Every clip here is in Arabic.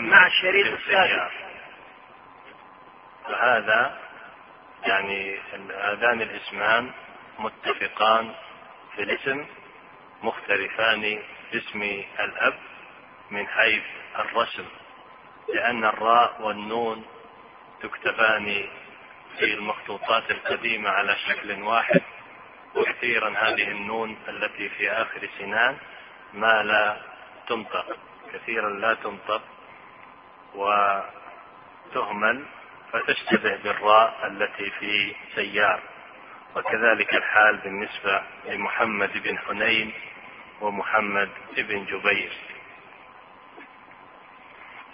مع الشريط السادس فهذا يعني هذان الاسمان متفقان في الاسم مختلفان في اسم الأب من حيث الرسم لأن الراء والنون تكتبان في المخطوطات القديمة على شكل واحد وكثيرا هذه النون التي في آخر سنان ما لا تنطق كثيرا لا تنطق وتهمل فتشتبه بالراء التي في سيار. وكذلك الحال بالنسبة لمحمد بن حنين ومحمد بن جبير.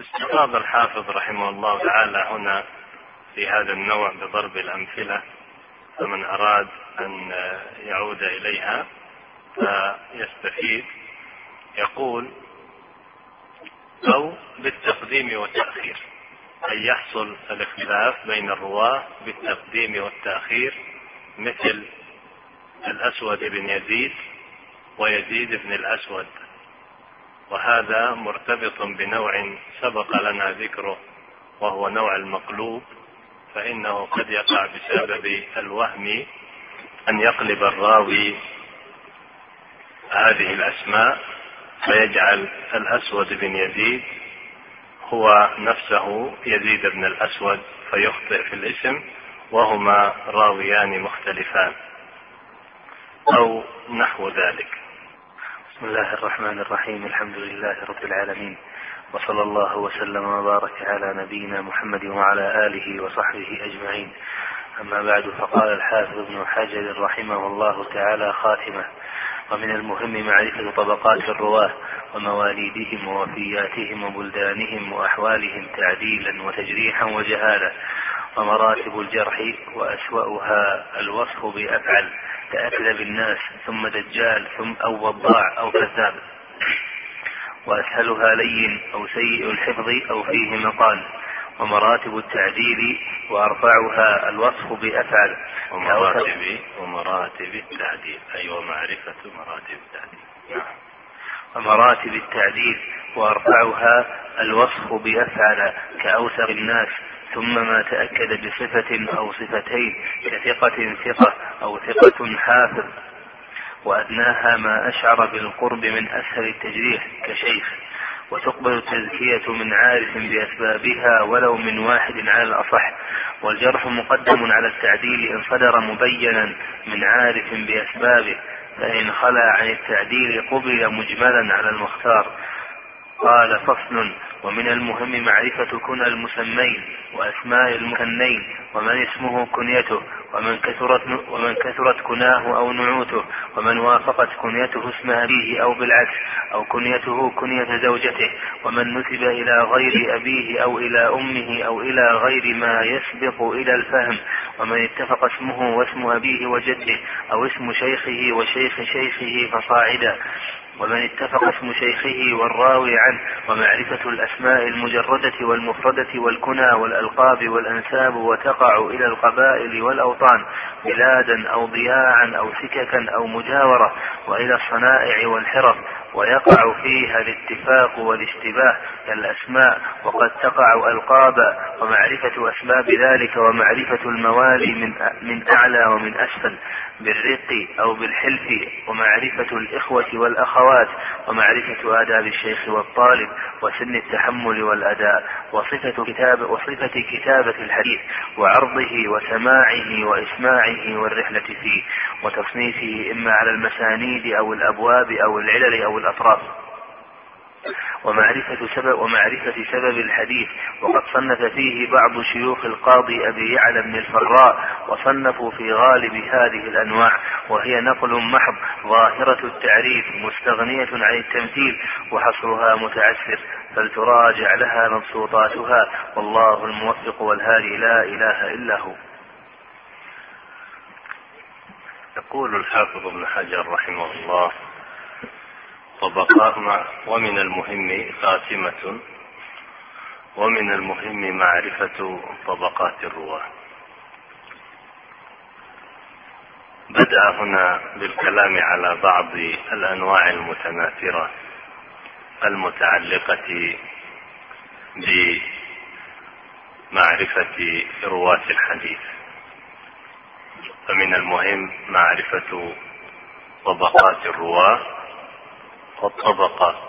استفاض الحافظ رحمه الله تعالى هنا في هذا النوع بضرب الأمثلة فمن أراد أن يعود إليها فيستفيد. يقول أو بالتقديم والتأخير. أن يحصل الاختلاف بين الرواة بالتقديم والتأخير مثل الأسود بن يزيد ويزيد بن الأسود. وهذا مرتبط بنوع سبق لنا ذكره وهو نوع المقلوب فإنه قد يقع بسبب الوهم أن يقلب الراوي هذه الأسماء. فيجعل الأسود بن يزيد هو نفسه يزيد بن الأسود فيخطئ في الاسم وهما راويان مختلفان أو نحو ذلك. بسم الله الرحمن الرحيم. الحمد لله رب العالمين. وصلى الله وسلم وبارك على نبينا محمد وعلى آله وصحبه أجمعين. أما بعد فقال الحافظ ابن حجر رحمه الله تعالى خاتمة ومن المهم معرفة طبقات الرواة ومواليدهم ووفياتهم وبلدانهم وأحوالهم تعديلا وتجريحا وجهالة ومراتب الجرح وأسوأها الوصف بأفعل كأكذب الناس ثم دجال ثم أو وضاع أو كذاب. وأسهلها لين أو سيء الحفظ أو فيه مقال. ومراتب التعديل وأرفعها الوصف بأفعل ومراتب ومراتب التعديل. أي أيوة ومعرفة مراتب التعديل. نعم. ومراتب التعديل وأرفعها الوصف بأفعل كأوثر الناس ثم ما تأكد بصفة أو صفتين كثقة ثقة أو ثقة حافظ. وأدناها ما أشعر بالقرب من أسهل التجريح كشيخ. وتقبل التزكية من عارف بأسبابها ولو من واحد على الأصح. والجرح مقدم على التعديل إن صدر مبينا من عارف بأسبابه فإن خلا عن التعديل قبل مجملا على المختار. قال فصل ومن المهم معرفة كنى المسمين وأسماء المكنين ومن اسمه كنيته ومن كثرت ومن كثرت كناه أو نعوته ومن وافقت كنيته اسم أبيه أو بالعكس أو كنيته كنية زوجته ومن نسب إلى غير أبيه أو إلى أمه أو إلى غير ما يسبق إلى الفهم ومن اتفق اسمه واسم أبيه وجده أو اسم شيخه وشيخ شيخه فصاعدا. ومن اتفق اسم شيخه والراوي عنه ومعرفة الأسماء المجردة والمفردة والكنى والألقاب والأنساب وتقع إلى القبائل والأوطان بلادا أو ضياعا أو سككا أو مجاورة وإلى الصنائع والحرف ويقع فيها الاتفاق والاشتباه كالأسماء وقد تقع ألقابا ومعرفة أسباب ذلك ومعرفة الموالي من من أعلى ومن أسفل بالرق أو بالحلف ومعرفة الإخوة والأخوات ومعرفة آداب الشيخ والطالب وسن التحمل والأداء وصفة كتاب وصفة كتابة الحديث وعرضه وسماعه وإسماعه والرحلة فيه وتصنيفه إما على المسانيد أو الأبواب أو العلل أو الأطراف. ومعرفة سبب ومعرفة سبب الحديث. وقد صنف فيه بعض شيوخ القاضي أبي يعلى بن الفراء وصنفوا في غالب هذه الأنواع وهي نقل محض ظاهرة التعريف مستغنية عن التمثيل وحصرها متعسر. فلتراجع لها مبسوطاتها. والله الموفق والهادي لا إله إلا هو. يقول الحافظ ابن حجر رحمه الله طبقات ومن المهم خاتمة ومن المهم معرفة طبقات الرواة. بدأ هنا بالكلام على بعض الأنواع المتناثرة المتعلقة بمعرفة رواة الحديث. فمن المهم معرفة طبقات الرواة والطبقة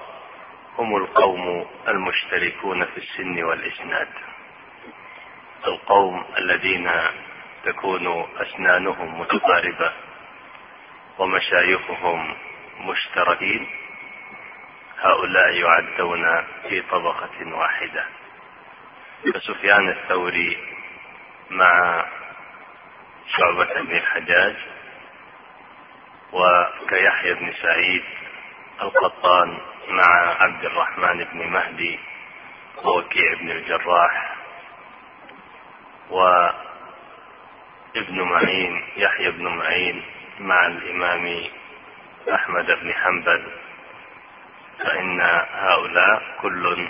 هم القوم المشتركون في السن والإسناد. القوم الذين تكون أسنانهم متقاربة ومشايخهم مشتركين. هؤلاء يعدون في طبقة واحدة. فسفيان الثوري مع شعبة بن الحجاج وكيحيى بن سعيد القطان مع عبد الرحمن بن مهدي ووكيع بن الجراح وابن معين يحيى بن معين مع الإمام أحمد بن حنبل فإن هؤلاء كل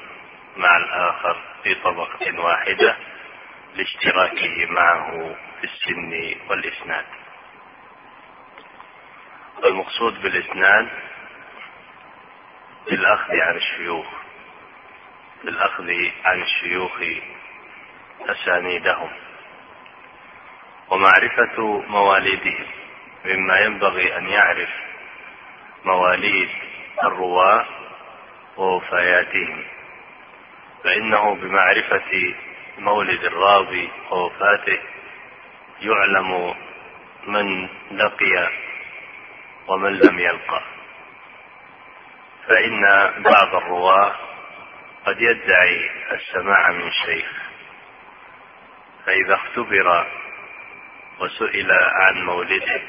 مع الآخر في طبقة واحدة لاشتراكه معه في السن والإسناد. والمقصود بالإسناد بالأخذ عن الشيوخ بالأخذ عن الشيوخ أسانيدهم ومعرفة مواليدهم مما ينبغي أن يعرف مواليد الرواة ووفياتهم. فإنه بمعرفة مولد الراوي ووفاته يعلم من لقي ومن لم يلقى. فإن بعض الرواة قد يدعي السماع من شيخ فإذا اختبر وسئل عن مولده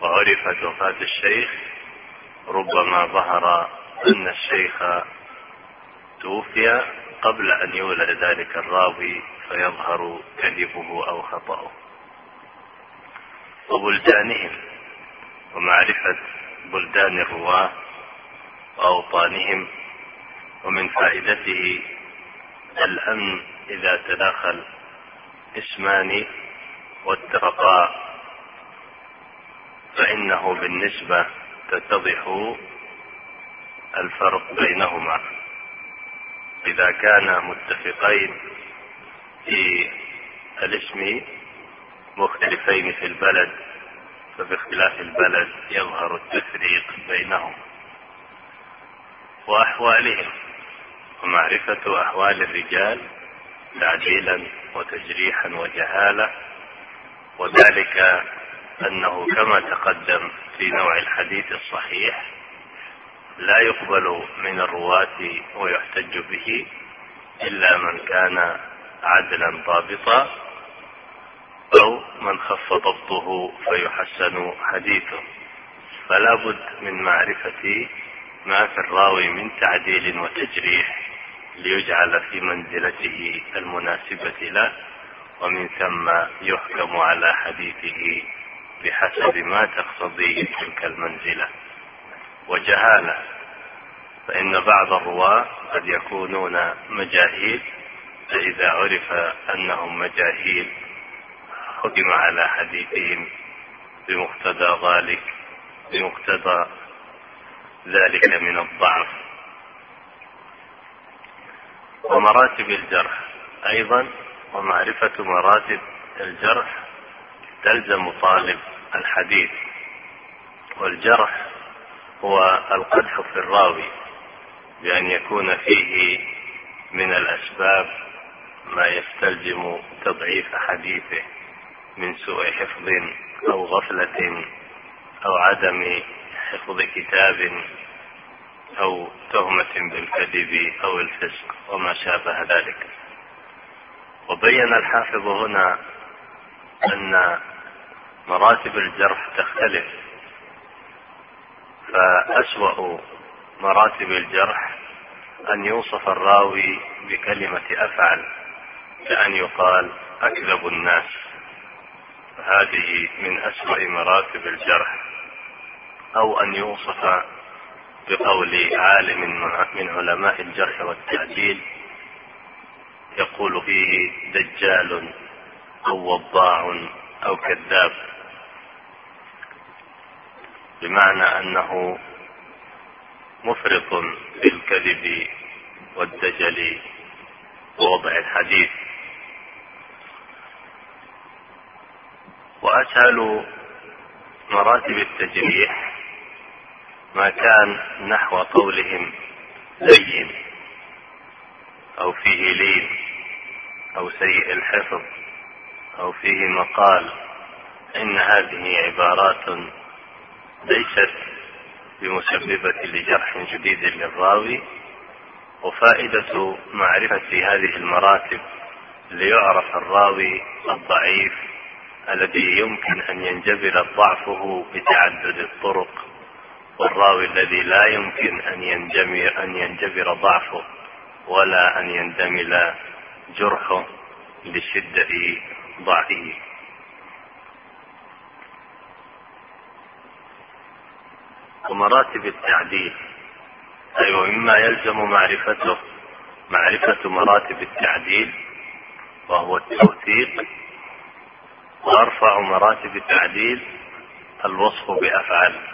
وعرفت وفاة الشيخ ربما ظهر أن الشيخ توفي قبل أن يولد ذلك الراوي فيظهر كذبه أو خطأه. وبلدانهم ومعرفة بلدان الرواة وأوطانهم ومن فائدته الأمن إذا تداخل إسمان واتفقا فإنه بالنسبة تتضح الفرق بينهما. إذا كانا متفقين في الاسم مختلفين في البلد فباختلاف البلد يظهر التفريق بينهم. وأحوالهم. ومعرفة أحوال الرجال تعديلا وتجريحا وجهالة وذلك أنه كما تقدم في نوع الحديث الصحيح لا يقبل من الرواة ويحتج به إلا من كان عدلا ضابطا أو من خف ضبطه فيحسن حديثه. فلا بد من معرفة ما في الراوي من تعديل وتجريح ليجعل في منزلته المناسبة له ومن ثم يحكم على حديثه بحسب ما تقتضيه تلك المنزلة. وجهالة فإن بعض الرواة قد يكونون مجاهيل فإذا عرف أنهم مجاهيل حكم على حديثهم بمقتضى ذلك بمقتضى ذلك من الضعف. ومراتب الجرح. أيضا ومعرفة مراتب الجرح تلزم طالب الحديث. والجرح هو القدح في الراوي بأن يكون فيه من الأسباب ما يستلزم تضعيف حديثه من سوء حفظ أو غفلة أو عدم حفظ كتاب أو تهمة بالكذب أو الفسق وما شابه ذلك. وبين الحافظ هنا أن مراتب الجرح تختلف فأسوأ مراتب الجرح أن يوصف الراوي بكلمة أفعل كأن يقال أكذب الناس. هذه من أسوأ مراتب الجرح. أو أن يوصف بقول عالم من علماء الجرح والتعديل يقول فيه دجال أو وضاع أو كذاب. بمعنى أنه مفرط في الكذب والدجل ووضع الحديث. وأسهل مراتب التجريح ما كان نحو قولهم لين أو فيه لين أو سيء الحفظ أو فيه مقال. إن هذه عبارات ليست بمسببة لجرح شديد للراوي وفائدة معرفة هذه المراتب ليعرف الراوي الضعيف الذي يمكن أن ينجبر ضعفه بتعدد الطرق. والراوي الذي لا يمكن أن ينجبر أن ينجبر ضعفه ولا أن يندمل جرحه لشدة ضعفه. ومراتب التعديل أي أيوة ومما يلزم معرفته. معرفة مراتب التعديل وهو التوثيق. وأرفع مراتب التعديل الوصف بأفعل.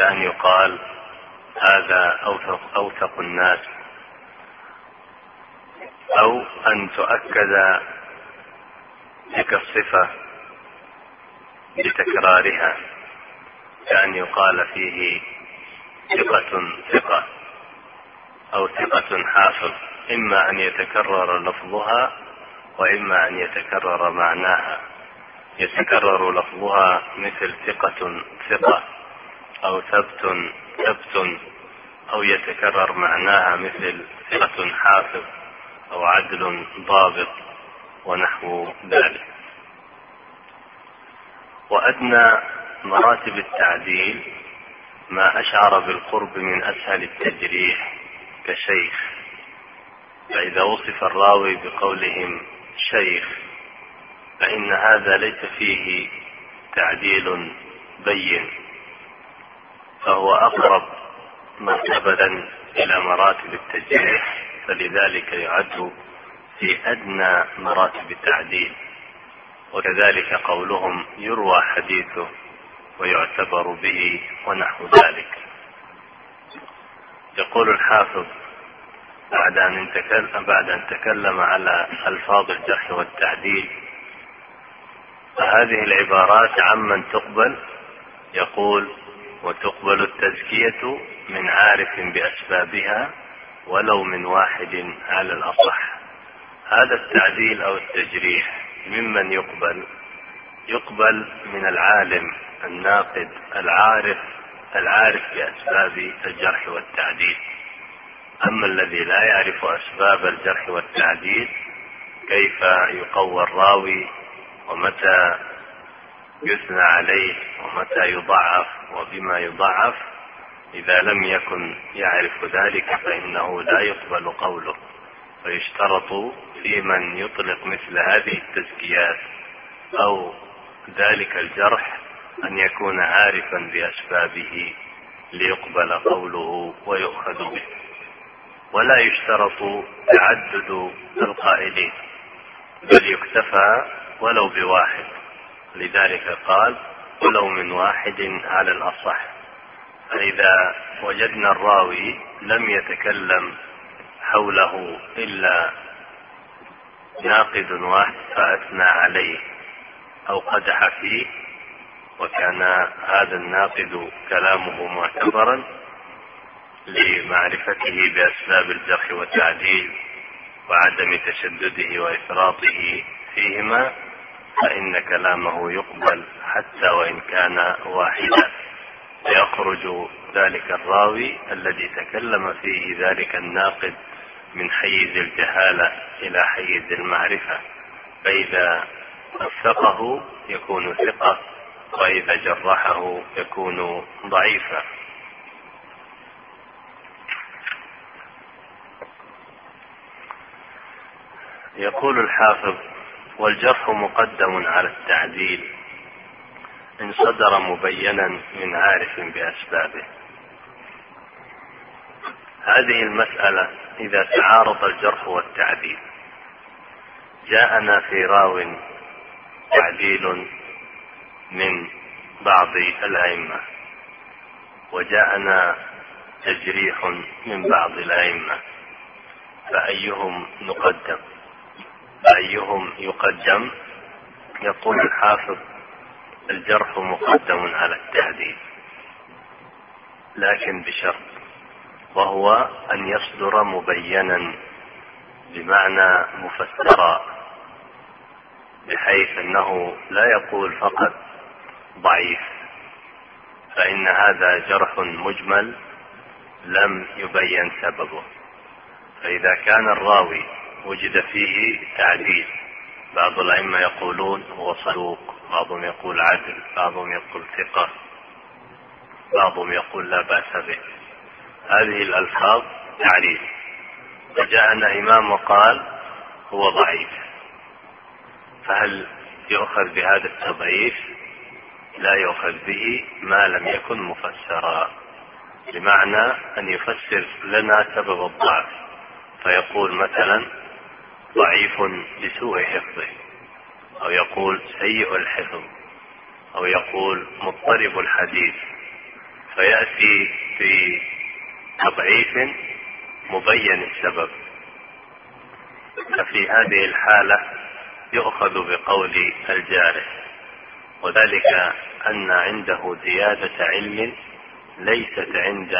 كأن يقال هذا أوثق, أوثق الناس أو أن تؤكد تلك الصفة بتكرارها كأن يقال فيه ثقة ثقة أو ثقة حافظ إما أن يتكرر لفظها وإما أن يتكرر معناها. يتكرر لفظها مثل ثقة ثقة. أو ثبت ثبت أو يتكرر معناها مثل ثقة حافظ أو عدل ضابط ونحو ذلك. وأدنى مراتب التعديل ما أشعر بالقرب من أسهل التجريح كشيخ. فإذا وصف الراوي بقولهم شيخ فإن هذا ليس فيه تعديل بين. فهو أقرب مرتبة إلى مراتب التجريح فلذلك يعد في أدنى مراتب التعديل. وكذلك قولهم يروى حديثه ويعتبر به ونحو ذلك. يقول الحافظ بعد أن تكلم بعد أن تكلم على ألفاظ الجرح والتعديل فهذه العبارات عمن تقبل؟ يقول وتقبل التزكية من عارف بأسبابها ولو من واحد على الأصح. هذا التعديل أو التجريح ممن يقبل يقبل من العالم الناقد العارف العارف بأسباب الجرح والتعديل. أما الذي لا يعرف أسباب الجرح والتعديل كيف يقوى الراوي ومتى يثنى عليه ومتى يضعف وبما يضعف إذا لم يكن يعرف ذلك فإنه لا يقبل قوله فيشترط في من يطلق مثل هذه التزكيات أو ذلك الجرح أن يكون عارفا بأسبابه ليقبل قوله ويؤخذ به. ولا يشترط تعدد القائلين بل يكتفى ولو بواحد. لذلك قال ولو من واحد على الأصح. فإذا وجدنا الراوي لم يتكلم حوله إلا ناقد واحد فأثنى عليه أو قدح فيه وكان هذا الناقد كلامه معتبرا لمعرفته بأسباب الجرح والتعديل وعدم تشدده وإفراطه فيهما. فإن كلامه يقبل حتى وإن كان واحدا. فيخرج ذلك الراوي الذي تكلم فيه ذلك الناقد من حيز الجهالة إلى حيز المعرفة. فإذا وثقه يكون ثقة وإذا جرحه يكون ضعيفا. يقول الحافظ والجرح مقدم على التعديل. إن صدر مبينا من عارف بأسبابه. هذه المسألة إذا تعارض الجرح والتعديل. جاءنا في راو تعديل من بعض الأئمة. وجاءنا تجريح من بعض الأئمة. فأيهم نقدم فأيهم يقدم؟ يقول الحافظ الجرح مقدم على التهذيب لكن بشرط وهو أن يصدر مبينا بمعنى مفسرا بحيث أنه لا يقول فقط ضعيف. فإن هذا جرح مجمل لم يبين سببه. فإذا كان الراوي وجد فيه تعديل. بعض الأئمة يقولون هو صدوق بعضهم يقول عدل بعضهم يقول ثقة بعضهم يقول لا بأس به. هذه الألفاظ تعريف فجاءنا إمام وقال هو ضعيف. فهل يؤخذ بهذا التضعيف؟ لا يؤخذ به ما لم يكن مفسرا. بمعنى أن يفسر لنا سبب الضعف. فيقول مثلا ضعيف بسوء حفظه أو يقول سيء الحفظ أو يقول مضطرب الحديث فيأتي في تضعيف مبين السبب. ففي هذه الحالة يؤخذ بقول الجارح وذلك أن عنده زيادة علم ليست عند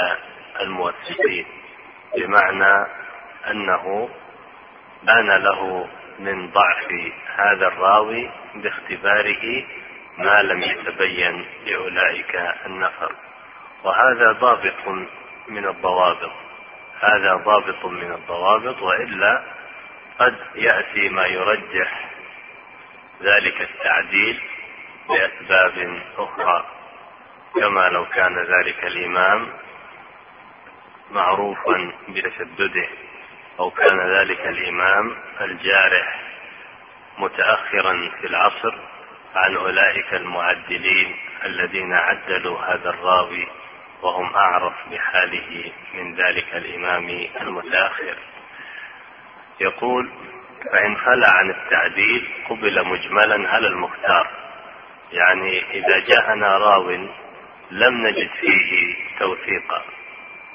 الموثقين بمعنى أنه بان له من ضعف هذا الراوي باختباره ما لم يتبين لأولئك النفر. وهذا ضابط من الضوابط. هذا ضابط من الضوابط وإلا قد يأتي ما يرجح ذلك التعديل لاسباب أخرى. كما لو كان ذلك الإمام معروفا بتشدده. أو كان ذلك الإمام الجارح متاخرا في العصر عن أولئك المعدلين الذين عدلوا هذا الراوي وهم أعرف بحاله من ذلك الإمام المتأخر. يقول فإن خلى عن التعديل قبل مجملا على المختار. يعني إذا جاءنا راو لم نجد فيه توثيقا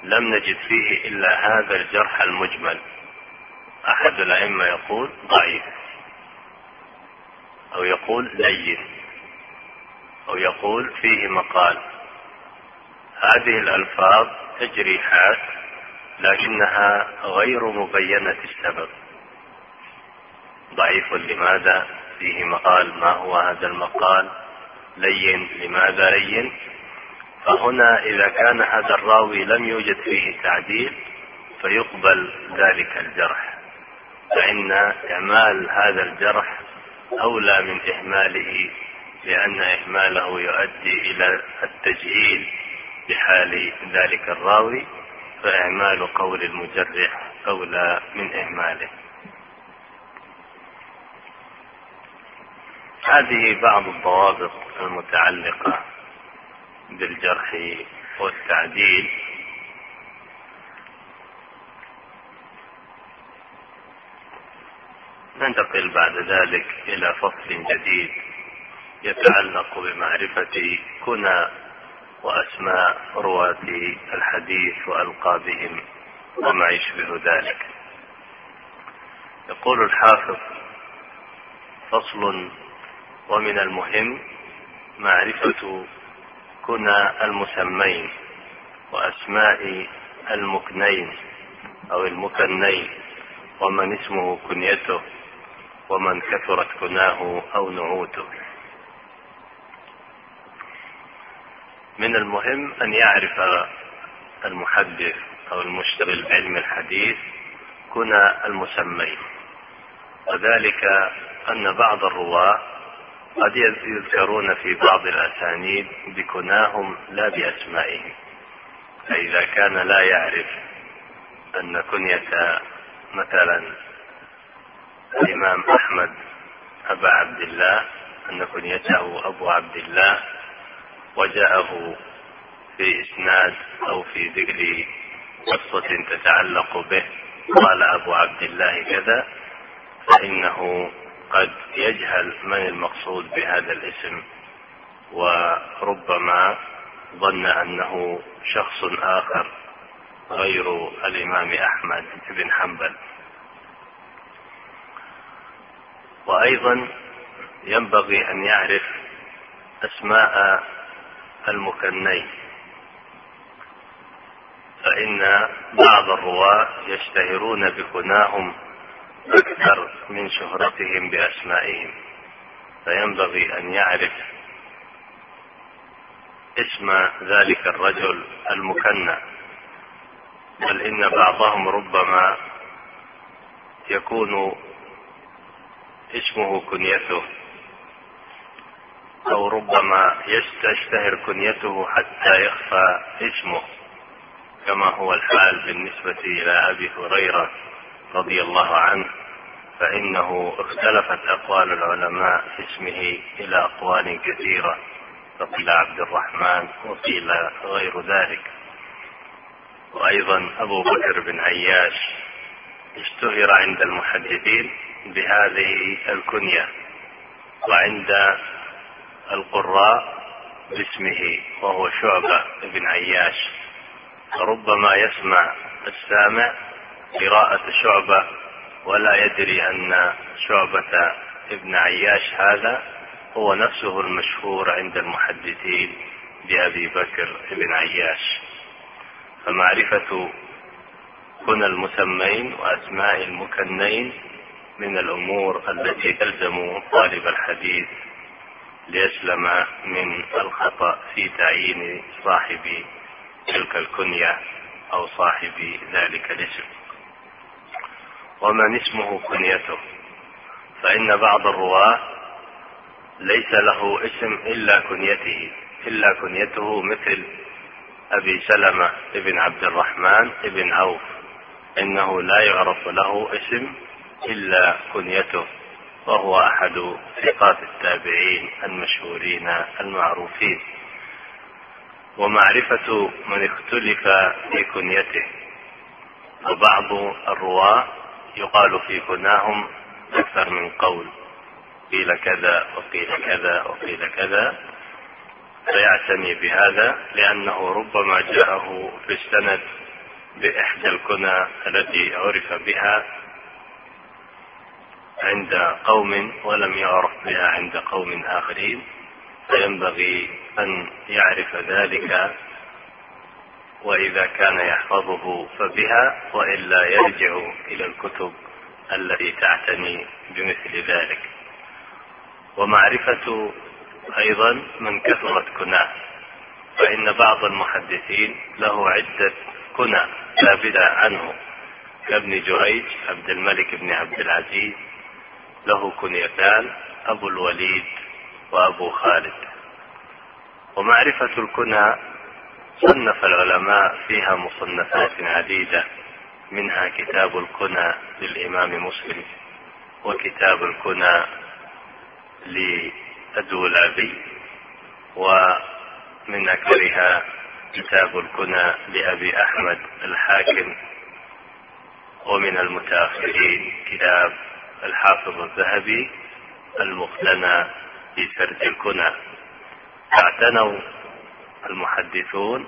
لم نجد فيه إلا هذا الجرح المجمل. أحد الأئمة يقول ضعيف أو يقول لين أو يقول فيه مقال. هذه الألفاظ تجريحات لكنها غير مبينة السبب. ضعيف لماذا فيه مقال؟ ما هو هذا المقال؟ لين. لماذا لين؟ فهنا إذا كان هذا الراوي لم يوجد فيه تعديل فيقبل ذلك الجرح. فإن إعمال هذا الجرح أولى من إهماله لأن إهماله يؤدي إلى التجهيل بحال ذلك الراوي فإعمال قول المجرح أولى من إهماله. هذه بعض الضوابط المتعلقة بالجرح والتعديل. ننتقل بعد ذلك إلى فصل جديد يتعلق بمعرفة كنى وأسماء رواة الحديث وألقابهم وما يشبه ذلك. يقول الحافظ فصل ومن المهم معرفة كنى المسمين وأسماء المكنين أو المكنين ومن اسمه كنيته ومن كثرت كناه أو نعوته. من المهم أن يعرف المحدث أو المشتغل بعلم الحديث كنى المسمين. وذلك أن بعض الرواة قد يذكرون في بعض الأسانيد بكناهم لا بأسمائهم. فإذا كان لا يعرف أن كنية مثلا الإمام أحمد أبا عبد الله أن كنيته أبو عبد الله وجاءه في إسناد أو في ذكر قصة تتعلق به قال أبو عبد الله كذا فإنه قد يجهل من المقصود بهذا الاسم وربما ظن أنه شخص آخر غير الإمام أحمد بن حنبل. وأيضا ينبغي أن يعرف أسماء المكنين فإن بعض الرواة يشتهرون بكناهم أكثر من شهرتهم بأسمائهم فينبغي أن يعرف اسم ذلك الرجل المكنى. بل إن بعضهم ربما يكون اسمه كنيته. أو ربما يستشتهر كنيته حتى يخفى اسمه كما هو الحال بالنسبة إلى أبي هريرة رضي الله عنه فإنه اختلفت أقوال العلماء في اسمه إلى أقوال كثيرة فقيل عبد الرحمن وقيل غير ذلك. وأيضا أبو بكر بن عياش اشتهر عند المحدثين بهذه الكنية وعند القراء باسمه وهو شعبة بن عياش. فربما يسمع السامع قراءة شعبة ولا يدري أن شعبة ابن عياش هذا هو نفسه المشهور عند المحدثين بأبي بكر بن عياش. فمعرفة كنى المسمين وأسماء المكنين من الأمور التي تلزم طالب الحديث ليسلم من الخطأ في تعيين صاحب تلك الكنية أو صاحب ذلك الاسم. ومن اسمه كنيته. فإن بعض الرواة ليس له اسم إلا كنيته إلا كنيته مثل أبي سلمة بن عبد الرحمن بن عوف إنه لا يعرف له اسم إلا كنيته وهو أحد ثقات التابعين المشهورين المعروفين. ومعرفة من اختلف في كنيته. وبعض الرواة يقال في كناهم أكثر من قول قيل كذا وقيل كذا وقيل كذا. فيعتني بهذا لأنه ربما جاءه في السند بإحدى الكنى التي عرف بها عند قوم ولم يعرف بها عند قوم آخرين فينبغي أن يعرف ذلك وإذا كان يحفظه فبها وإلا يرجع إلى الكتب التي تعتني بمثل ذلك. ومعرفة أيضا من كثرت كناه فإن بعض المحدثين له عدة كنى ثابتة عنه كابن جريج عبد الملك بن عبد العزيز له كنيتان أبو الوليد وأبو خالد. ومعرفة الكنى صنف العلماء فيها مصنفات عديدة منها كتاب الكنى للإمام مسلم وكتاب الكنى للدولابي ومن أكثرها كتاب الكنى لأبي أحمد الحاكم. ومن المتأخرين كتاب الحافظ الذهبي المقتنى في سرد الكنى. اعتنوا المحدثون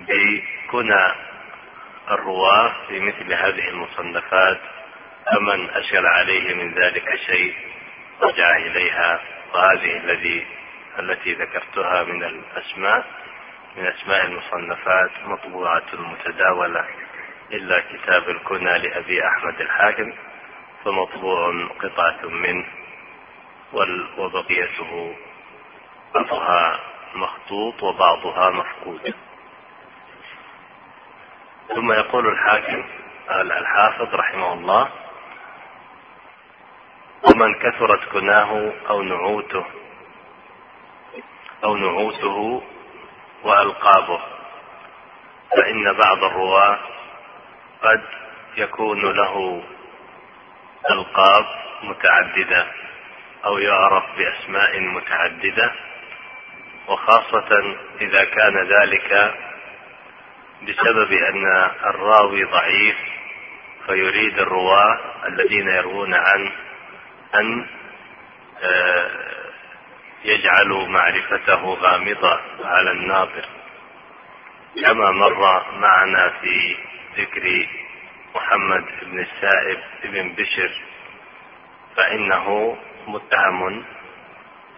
بكنى الرواة في مثل هذه المصنفات فمن أشكل عليه من ذلك شيء رجع إليها وهذه الذي التي ذكرتها من الأسماء من أسماء المصنفات مطبوعة متداولة إلا كتاب الكنى لأبي أحمد الحاكم. فمطبوع قطعة منه وبقيته بعضها مخطوط وبعضها مفقود. ثم يقول الحاكم الحافظ رحمه الله ومن كثرت كناه أو نعوته أو نعوته وألقابه فإن بعض الرواة قد يكون له ألقاب متعددة أو يعرف بأسماء متعددة وخاصة إذا كان ذلك بسبب أن الراوي ضعيف فيريد الرواة الذين يروون عنه أن آه، يجعلوا معرفته غامضة على الناظر. كما مر معنا في ذكر محمد بن السائب بن بشر فإنه متهم.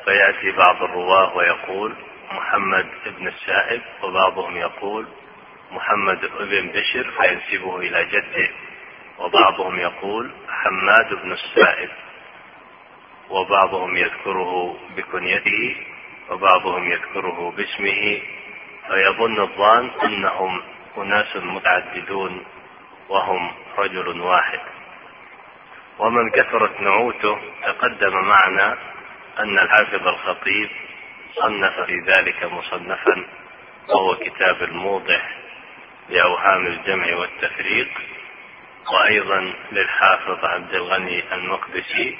فيأتي بعض الرواة ويقول محمد بن السائب وبعضهم يقول محمد بن بشر. فينسبه إلى جده. وبعضهم يقول حماد بن السائب. وبعضهم يذكره بكنيته وبعضهم يذكره باسمه. فيظن الظان أنهم أناس متعددون وهم رجل واحد. ومن كثرت نعوته تقدم معنا أن الحافظ الخطيب صنف في ذلك مصنفا وهو كتاب الموضح لأوهام الجمع والتفريق. وأيضا للحافظ عبد الغني المقدسي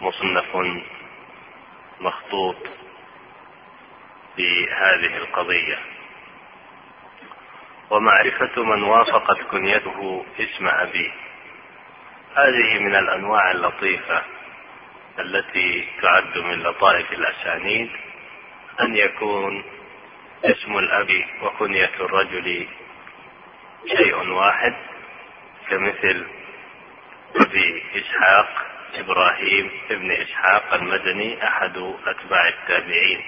مصنف مخطوط في هذه ومعرفة من وافقت كنيته اسم أبيه. هذه من الأنواع اللطيفة التي تعد من لطائف الأسانيد أن يكون اسم الأب وكنية الرجل شيء واحد كمثل أبي إسحاق إبراهيم ابن إسحاق المدني أحد أتباع التابعين.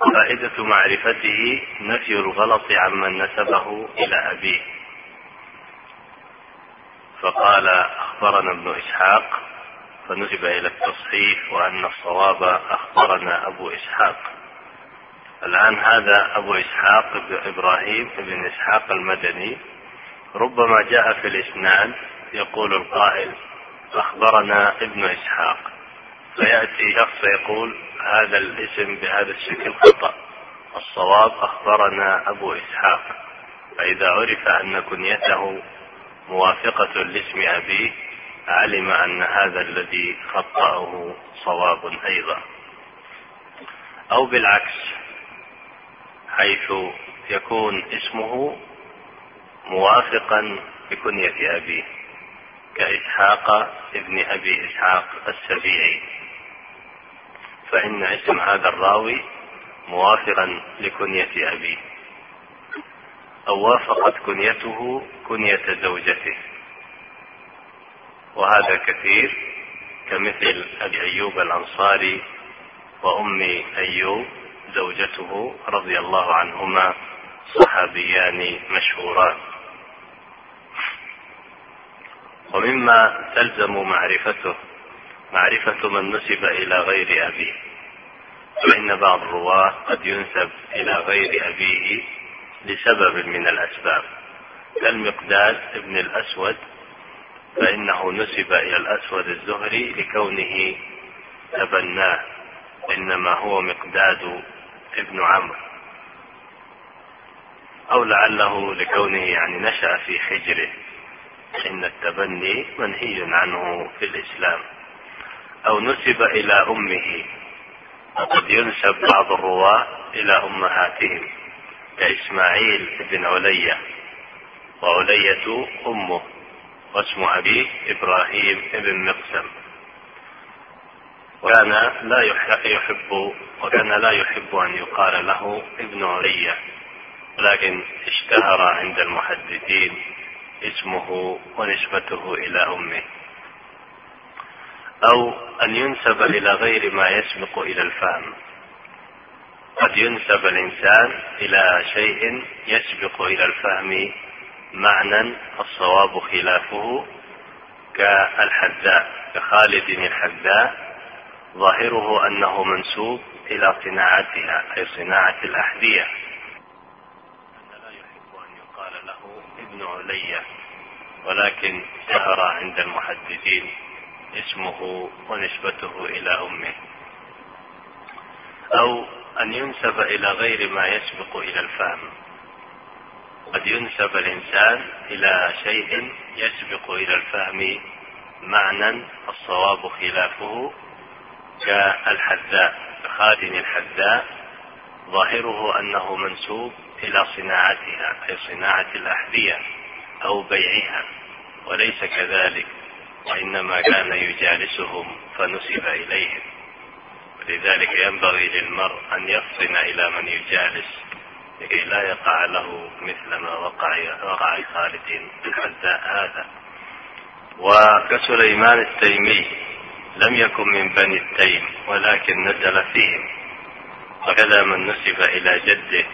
فائدة معرفته نفي الغلط عمن نسبه إلى أبيه. فقال أخبرنا ابن إسحاق. فنسب إلى التصحيح وأن الصواب أخبرنا أبو إسحاق. الآن هذا أبو إسحاق إبراهيم بن إسحاق المدني. ربما جاء في الإسناد يقول القائل أخبرنا ابن إسحاق. فيأتي شخص يقول هذا الاسم بهذا الشكل خطأ. الصواب أخبرنا أبو إسحاق. فإذا عرف أن كنيته موافقة لاسم أبيه علم أن هذا الذي خطأه صواب أيضا. أو بالعكس حيث يكون اسمه موافقا بكنية أبيه. كإسحاق ابن أبي إسحاق السبيعي. فإن اسم هذا الراوي موافقا لكنية أبيه. أو وافقت كنيته كنية زوجته. وهذا كثير كمثل أبي أيوب الأنصاري وأم أيوب زوجته رضي الله عنهما صحابيان مشهوران. ومما تلزم معرفته معرفة من نسب إلى غير أبيه. فإن بعض الرواة قد ينسب إلى غير أبيه لسبب من الأسباب كالمقداد ابن الأسود فإنه نسب إلى الأسود الزهري لكونه تبناه إنما هو مقداد ابن عمرو. أو لعله لكونه يعني نشأ في حجره. إن التبني منهي عنه في الإسلام أو نسب إلى أمه وقد ينسب بعض الرواة إلى أمهاتهم كإسماعيل بن علية وعلية أمه واسم أبيه إبراهيم بن مقسم. وكان لا يحب وكان لا يحب أن يقال له ابن علية لكن اشتهر عند المحدثين اسمه ونسبته إلى أمه. أو أن ينسب إلى غير ما يسبق إلى الفهم. قد ينسب الإنسان إلى شيء يسبق إلى الفهم معنى الصواب خلافه كالحذاء كخالد الحذاء. ظاهره أنه منسوب إلى صناعتها أي صناعة الأحذية لا يحب أن يقال له علية ولكن ظهر عند المحدثين اسمه ونسبته إلى أمه. أو أن ينسب إلى غير ما يسبق إلى الفهم. قد ينسب الإنسان إلى شيء يسبق إلى الفهم معنى الصواب خلافه كالحذاء خاتم الحذاء. ظاهره أنه منسوب إلى صناعتها أي صناعة الأحذية. أو بيعها وليس كذلك وإنما كان يجالسهم فنسب إليهم. ولذلك ينبغي للمرء أن يفطن إلى من يجالس لكي لا يقع له مثل ما وقع وقع خالد الحذاء هذا. وكسليمان التيمي لم يكن من بني التيم ولكن نزل فيهم وكذا من نسب إلى جده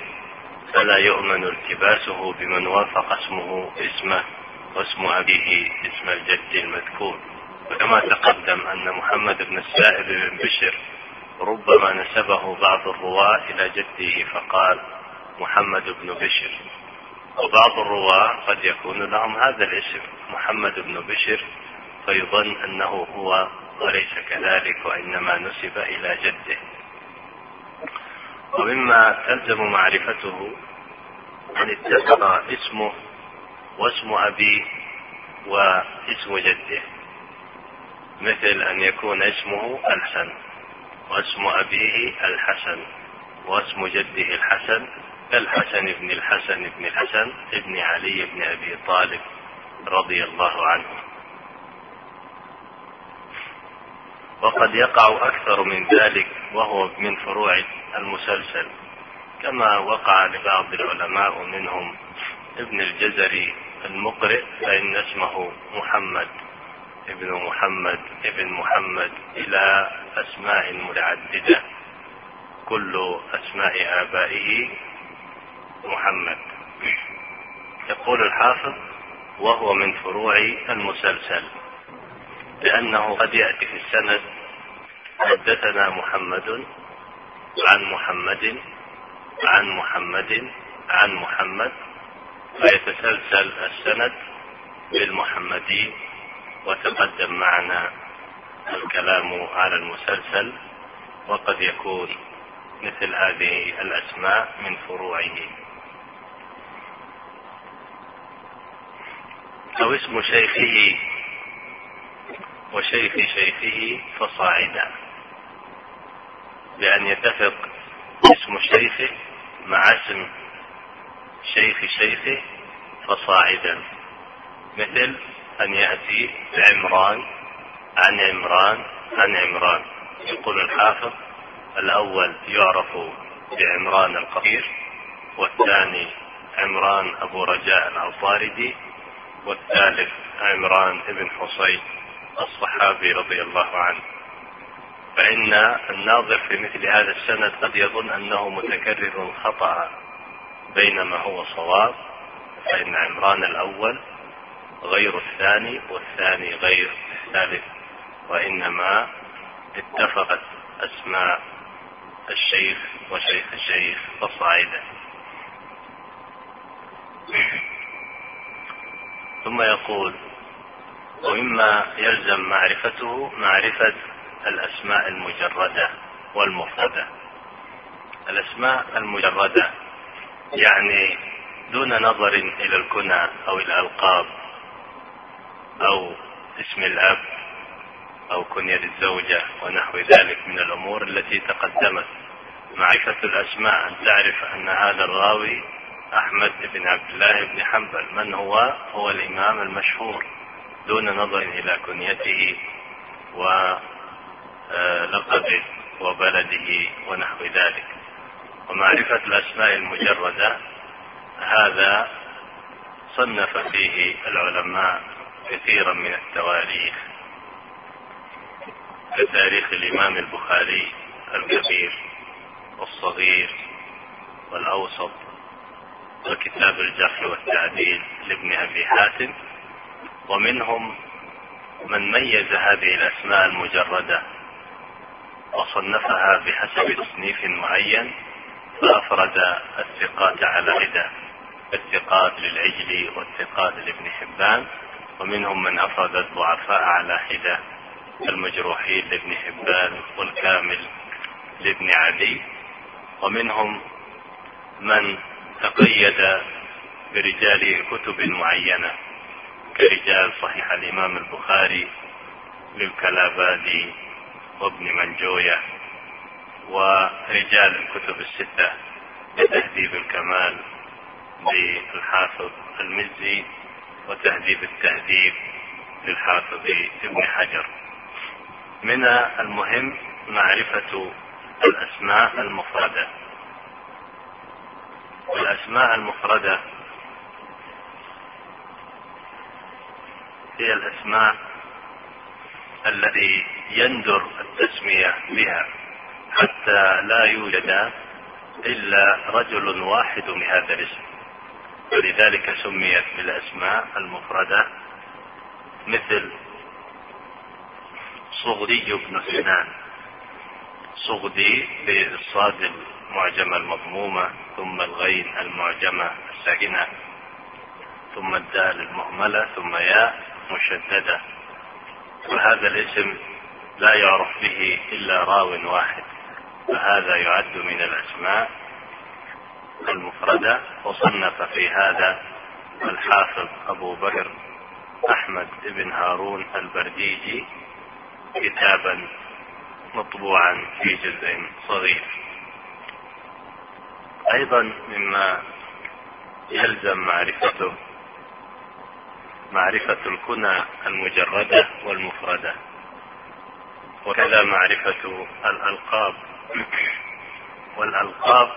فلا يؤمن التباسه بمن وافق اسمه اسمه واسم أبيه اسم الجد المذكور. وكما تقدم أن محمد بن السائب بن بشر ربما نسبه بعض الرواة إلى جده فقال محمد بن بشر. وبعض الرواة قد يكون لهم هذا الاسم محمد بن بشر فيظن أنه هو وليس كذلك وإنما نسب إلى جده. ومما تلزم معرفته أن اتفق اسمه واسم أبيه واسم جده مثل أن يكون اسمه الحسن واسم أبيه الحسن واسم جده الحسن كالحسن بن الحسن بن الحسن ابن علي بن أبي طالب رضي الله عنه. وقد يقع أكثر من ذلك وهو من فروع المسلسل كما وقع لبعض العلماء منهم ابن الجزري المقرئ فإن اسمه محمد ابن محمد ابن محمد إلى أسماء متعددة كل أسماء آبائه محمد. يقول الحافظ وهو من فروع المسلسل لأنه قد يأتي في السند حدثنا محمد عن محمد عن محمد عن محمد فيتسلسل السند بالمحمدي وتقدم معنا الكلام على المسلسل وقد يكون مثل هذه الأسماء من فروعه. أو اسم شيخه وشيخ شيخه فصاعدا. بأن يتفق اسم شيخه مع اسم شيخ شيخه فصاعدا. مثل أن يأتي عمران عن عمران عن عمران. يقول الحافظ الأول يعرف بعمران القصير والثاني عمران أبو رجاء العطاردي والثالث عمران بن حصين الصحابي رضي الله عنه. فإن الناظر في مثل هذا السند قد يظن أنه متكرر خطأ بينما هو صواب فإن عمران الأول غير الثاني والثاني غير الثالث وإنما اتفقت أسماء الشيخ وشيخ الشيخ فصاعدا ثم يقول ومما يلزم معرفته معرفة الأسماء المجردة والمفردة. الأسماء المجردة يعني دون نظر إلى الكنى أو الألقاب أو اسم الأب أو كنية الزوجة ونحو ذلك من الأمور التي تقدمت. معرفة الأسماء أن تعرف أن هذا الراوي أحمد بن عبد الله بن حنبل. من هو؟ هو الإمام المشهور. دون نظر إلى كنيته ولقبه وبلده ونحو ذلك. ومعرفة الأسماء المجردة هذا صنف فيه العلماء كثيرا من التواريخ. كتاريخ الإمام البخاري الكبير والصغير والأوسط وكتاب الجرح والتعديل لابن أبي حاتم. ومنهم من ميز هذه الأسماء المجردة وصنفها بحسب تصنيف معين فأفرد الثقات على عدة الثقات للعجلي والثقات لابن حبان ومنهم من أفرد الضعفاء على حدة المجروحين لابن حبان والكامل لابن عدي ومنهم من تقيد برجال كتب معينة كرجال صحيح الإمام البخاري للكلابادي وابن منجوية ورجال الكتب الستة لتهذيب الكمال للحافظ المزي وتهذيب التهذيب للحافظ ابن حجر. من المهم معرفة الأسماء المفردة. والأسماء المفردة هي الأسماء الذي يندر التسمية بها حتى لا يوجد إلا رجل واحد بهذا الاسم. ولذلك سميت بالأسماء المفردة مثل صغدي بن سنان. صغدي بالصاد المعجمة المضمومة ثم الغين المعجمة الساكنة ثم الدال المهملة ثم ياء مشددة. وهذا الاسم لا يعرف به إلا راو واحد فهذا يعد من الأسماء المفردة وصنف في هذا الحافظ أبو بكر أحمد بن هارون البرديجي كتابا مطبوعا في جزء صغير. أيضا مما يلزم معرفته معرفة الكنى المجردة والمفردة. وكذا معرفة الألقاب. والألقاب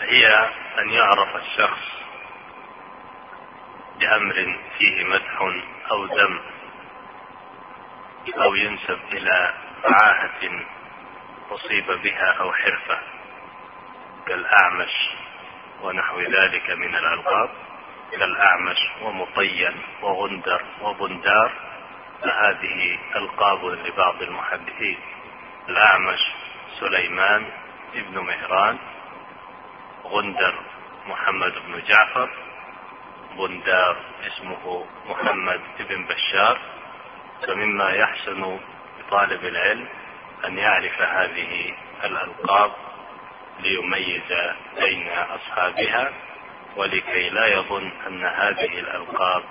هي أن يعرف الشخص بأمر فيه مدح أو ذم أو ينسب إلى عاهة أصيب بها أو حرفة كالأعمش. ونحو ذلك من الألقاب كالأعمش ومطين وغندر وبندار فهذه ألقاب لبعض المحدثين. الأعمش سليمان ابن مهران غندر محمد بن جعفر بندار اسمه محمد بن بشار فمما يحسن لطالب العلم أن يعرف هذه الألقاب ليميز بين أصحابها ولكي لا يظن أن هذه الألقاب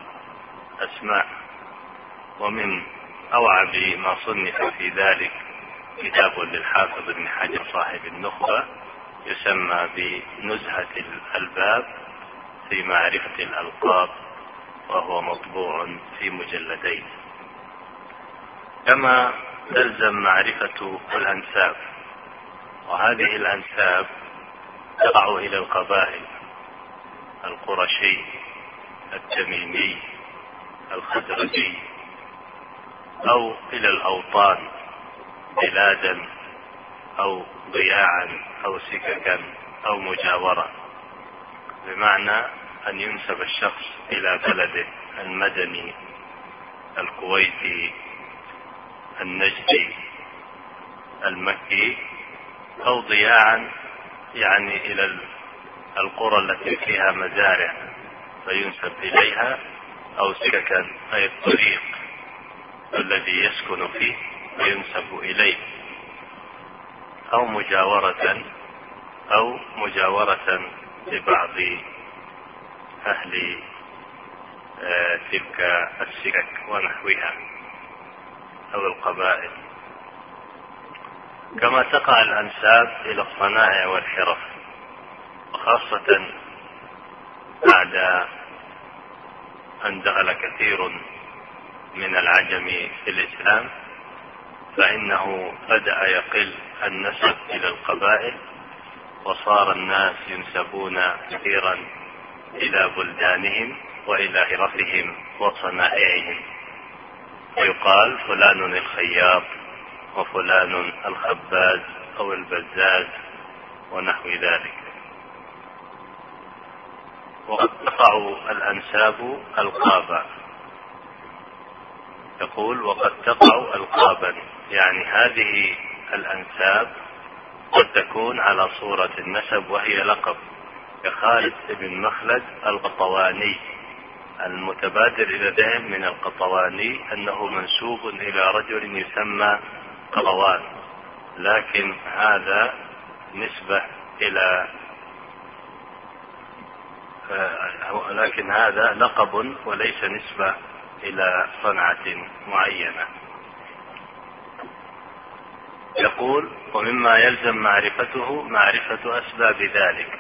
أسماء. ومن أوعب ما صنف في ذلك كتاب للحافظ ابن حجر صاحب النخبة يسمى بنزهة الألباب في معرفة الألقاب وهو مطبوع في مجلدين. كما تلزم معرفة الأنساب. وهذه الأنساب تقع إلى القبائل القرشي التميمي الخزرجي أو إلى الأوطان بلادا أو ضياعا أو سككا أو مجاورة. بمعنى أن ينسب الشخص إلى بلده المدني الكويتي النجدي المكي أو ضياعا يعني إلى القرى التي فيها مزارع فينسب إليها أو سككا أي الطريق الذي يسكن فيه وينسب إليه. أو مجاورة أو مجاورة لبعض أهل آه، تلك السكك ونحوها أو القبائل. كما تقع الأنساب إلى الصنائع والحرف وخاصة بعد أن دخل كثير من العجم في الإسلام فإنه بدأ يقل النسب إلى القبائل وصار الناس ينسبون كثيرا إلى بلدانهم وإلى حرفهم وصنائعهم. ويقال فلان الخياط وفلان الخباز أو البزاز ونحو ذلك. وقد تقع الأنساب ألقابا يقول وقد تقع ألقابا يعني هذه الأنساب قد تكون على صورة النسب وهي لقب. كخالد بن مخلد القطواني. المتبادر إلى الذهن من القطواني أنه منسوب إلى رجل يسمى قطوان لكن هذا نسبة إلى آه، لكن هذا لقب وليس نسبة إلى صنعة معينة. يقول ومما يلزم معرفته معرفة أسباب ذلك.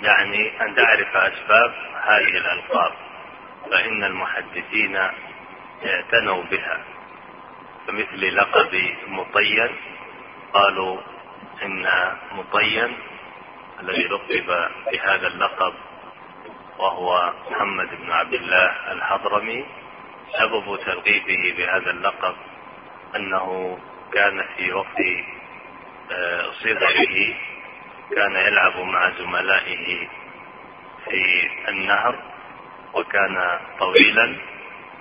يعني أن تعرف أسباب هذه الألقاب فإن المحدثين اعتنوا بها. كمثل لقب مطين قالوا إن مطين الذي لقب بهذا اللقب وهو محمد بن عبد الله الحضرمي سبب تلقيبه بهذا اللقب أنه كان في وقت آه، صغره كان يلعب مع زملائه في النهر وكان طويلا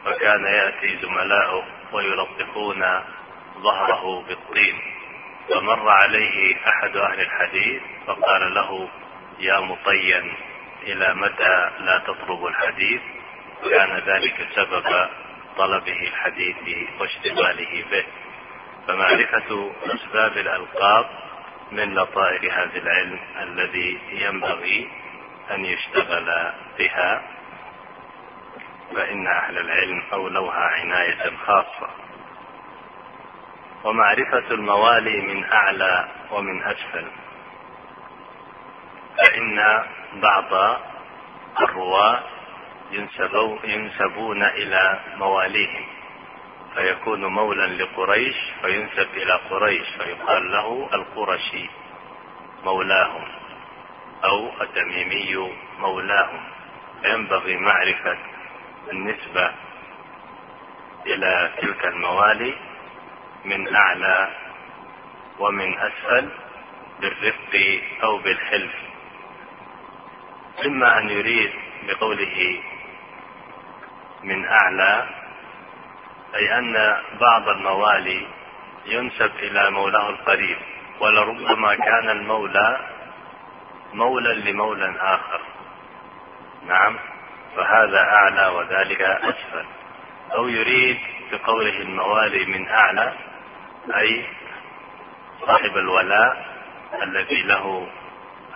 فكان يأتي زملاؤه ويلطخون ظهره بالطين فمر عليه أحد أهل الحديث فقال له يا مطين إلى متى لا تطلب الحديث؟ كان ذلك سبب طلبه الحديث واشتغاله به. فمعرفة أسباب الألقاب من لطائف هذا العلم الذي ينبغي أن يشتغل بها فإن أهل العلم أولوها عناية خاصة. ومعرفة الموالي من أعلى ومن أسفل. فإن بعض الرواة ينسبون إلى مواليهم. فيكون مولا لقريش فينسب إلى قريش فيقال له القرشي مولاهم أو التميمي مولاهم. فينبغي معرفة النسبة إلى تلك الموالي من أعلى ومن أسفل بالرفق أو بالحلف. إما أن يريد بقوله من أعلى أي أن بعض الموالي ينسب إلى مولاه القريب ولربما كان المولى مولى لمولى آخر. نعم. فهذا أعلى وذلك أسفل. أو يريد بقوله الموالي من أعلى أي صاحب الولاء الذي له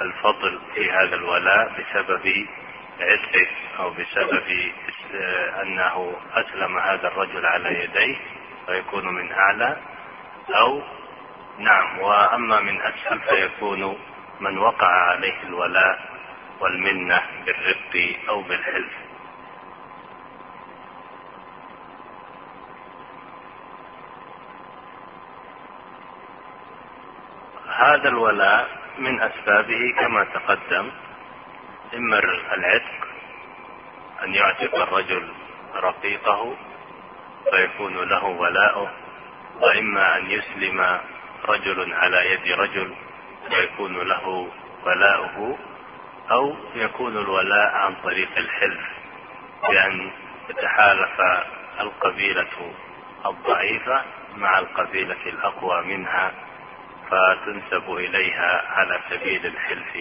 الفضل في هذا الولاء بسبب عتقه أو بسبب أنه أسلم هذا الرجل على يديه فيكون من أعلى. أو نعم وأما من أسفل فيكون من وقع عليه الولاء والمنة بالرق أو بالحلف. هذا الولاء من أسبابه كما تقدم إما العتق أن يعتق الرجل رقيقه فيكون له ولاؤه وإما أن يسلم رجل على يد رجل فيكون له ولاؤه. أو يكون الولاء عن طريق الحلف بأن تتحالف القبيلة الضعيفة مع القبيلة الأقوى منها فتنسب إليها على سبيل الحلف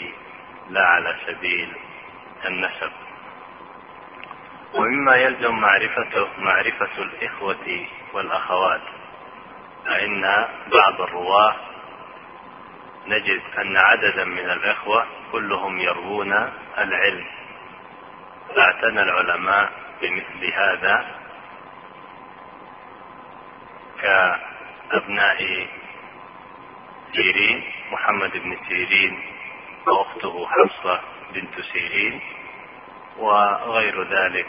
لا على سبيل النسب. ومما يلزم معرفته معرفة الإخوة والأخوات فإن بعض الرواة نجد أن عددا من الإخوة كلهم يروون العلم. فاعتنى العلماء بمثل هذا كأبناء سيرين محمد بن سيرين وأخته حفصة بنت سيرين وغير ذلك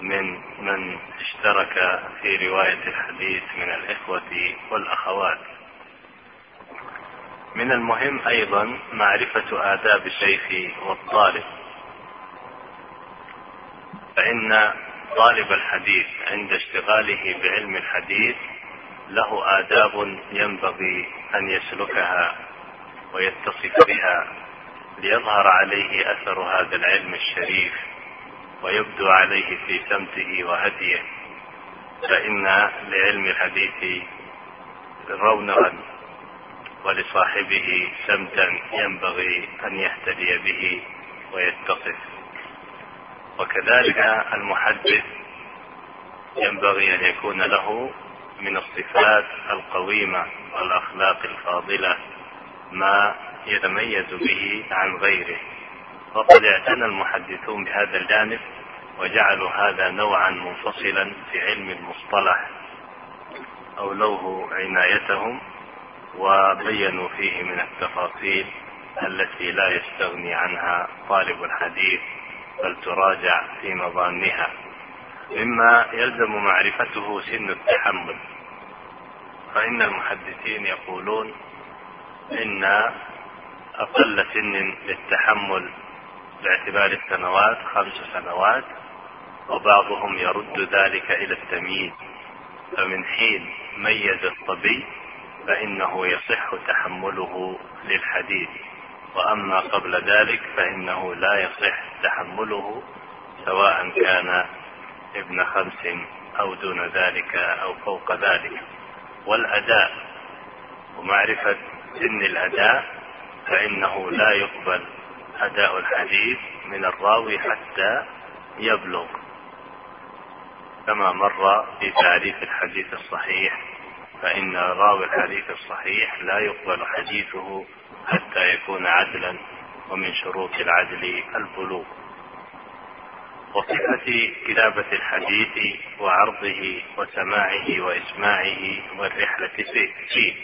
من من اشترك في رواية الحديث من الإخوة والأخوات. من المهم أيضا معرفة آداب الشيخ والطالب. فإن طالب الحديث عند اشتغاله بعلم الحديث له آداب ينبغي أن يسلكها ويتصف بها ليظهر عليه أثر هذا العلم الشريف ويبدو عليه في سمته وهديه. فإن لعلم الحديث رونقا ولصاحبه سمتا ينبغي أن يهتدي به ويتصف وكذلك المحدث ينبغي أن يكون له من الصفات القويمة والأخلاق الفاضلة ما يتميز به عن غيره. وقد اعتنى المحدثون بهذا الجانب وجعلوا هذا نوعا منفصلا في علم المصطلح. أولوه عنايتهم وبينوا فيه من التفاصيل التي لا يستغني عنها طالب الحديث بل تراجع في مظانها. مما يلزم معرفته سن التحمل. فإن المحدثين يقولون إن أقل سن للتحمل باعتبار السنوات خمس سنوات وبعضهم يرد ذلك إلى التمييز. فمن حين ميز الصبي فإنه يصح تحمله للحديث. وأما قبل ذلك فإنه لا يصح تحمله سواء كان ابن خمس أو دون ذلك أو فوق ذلك. والأداء ومعرفة سن الأداء فإنه لا يقبل أداء الحديث من الراوي حتى يبلغ كما مر في تعريف الحديث الصحيح. فإن راوي الحديث الصحيح لا يقبل حديثه حتى يكون عدلا ومن شروط العدل البلوغ. وصفة كتابة الحديث وعرضه وسماعه وإسماعه والرحلة فيه